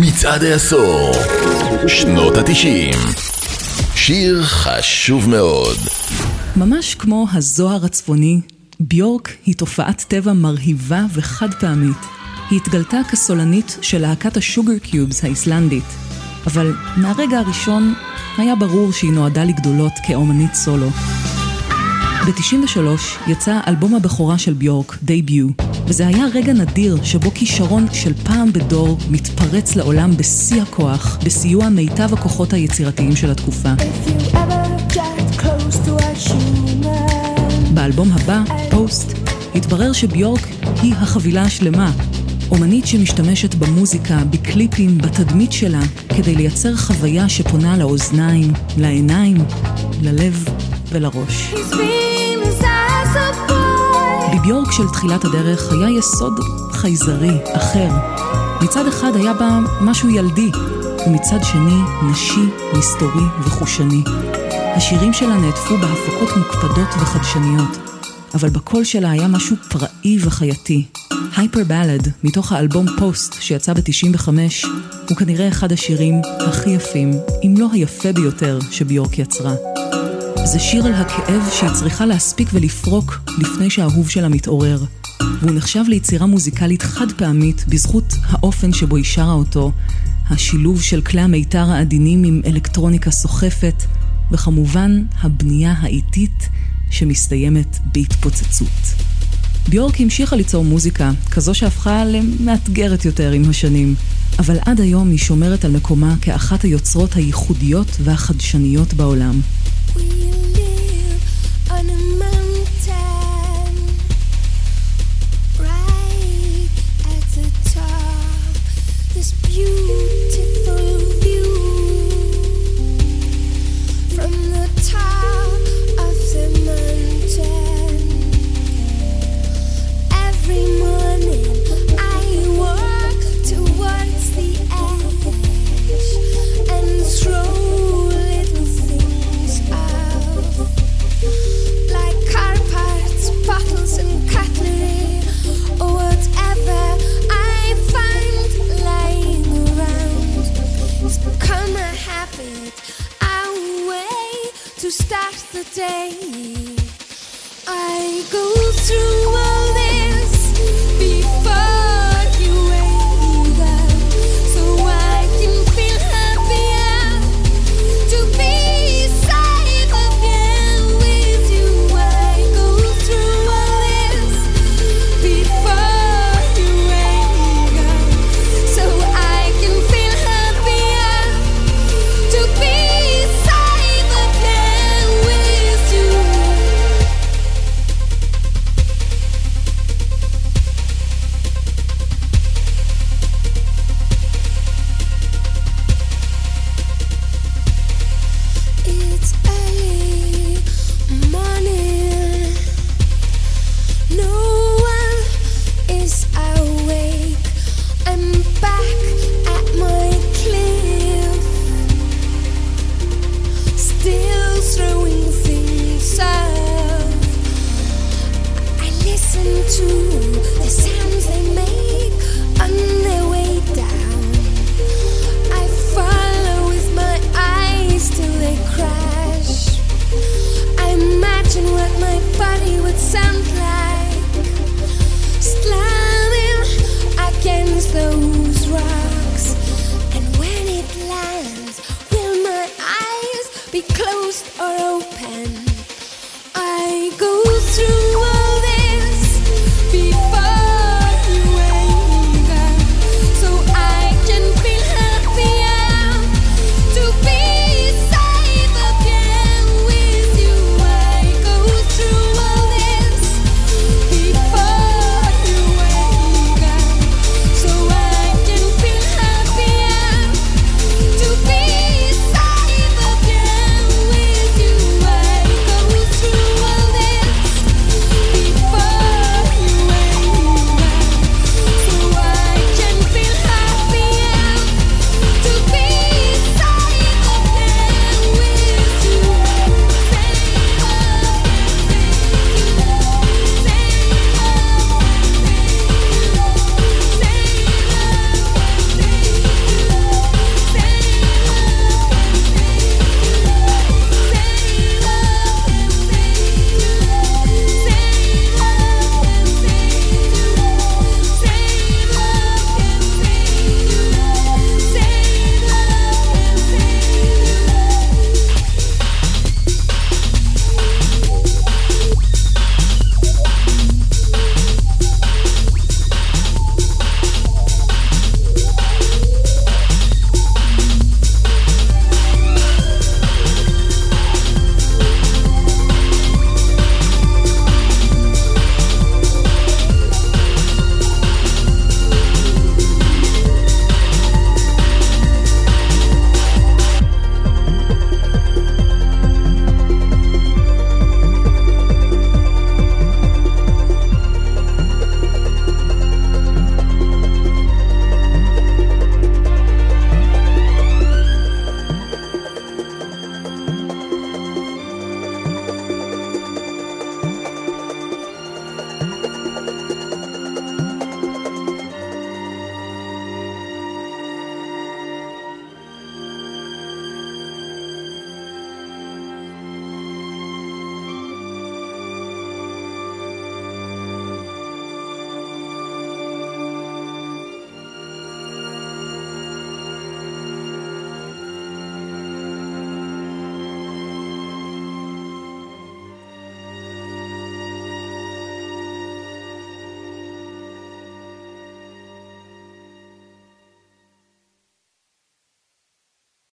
מצעד העשור, שנות התשעים. שיר חשוב מאוד. ממש כמו הזוהר הצפוני, ביורק היא תופעת טבע מרהיבה וחד פעמית. היא התגלתה כסולנית של להקת השוגר קיובס האיסלנדית, אבל מהרגע הראשון היה ברור שהיא נועדה לגדולות כאומנית סולו. ב-93 יצא אלבום הבכורה של ביורק, דייביו, וזה היה רגע נדיר שבו כישרון של פעם בדור מתפרץ לעולם בשיא הכוח, בסיוע מיטב הכוחות היצירתיים של התקופה. באלבום הבא, פוסט, התברר שביורק היא החבילה השלמה. אומנית שמשתמשת במוזיקה, בקליפים, בתדמית שלה, כדי לייצר חוויה שפונה לאוזניים, לעיניים, ללב ולראש. בביורק של תחילת הדרך היה יסוד חייזרי, אחר. מצד אחד היה בה משהו ילדי, ומצד שני נשי, מסתורי וחושני. השירים שלה נעטפו בהפקות מוקפדות וחדשניות, אבל בקול שלה היה משהו פראי וחייתי. הייפר בלד, מתוך האלבום פוסט שיצא ב-95, הוא כנראה אחד השירים הכי יפים, אם לא היפה ביותר, שביורק יצרה. זה שיר על הכאב שהיא צריכה להספיק ולפרוק לפני שהאהוב שלה מתעורר. והוא נחשב ליצירה מוזיקלית חד פעמית בזכות האופן שבו היא שרה אותו, השילוב של כלי המיתר העדינים עם אלקטרוניקה סוחפת, וכמובן הבנייה האיטית שמסתיימת בהתפוצצות. ביורק המשיכה ליצור מוזיקה, כזו שהפכה למאתגרת יותר עם השנים, אבל עד היום היא שומרת על מקומה כאחת היוצרות הייחודיות והחדשניות בעולם. We. a habit, our way to start the day. I go through all this before. pen.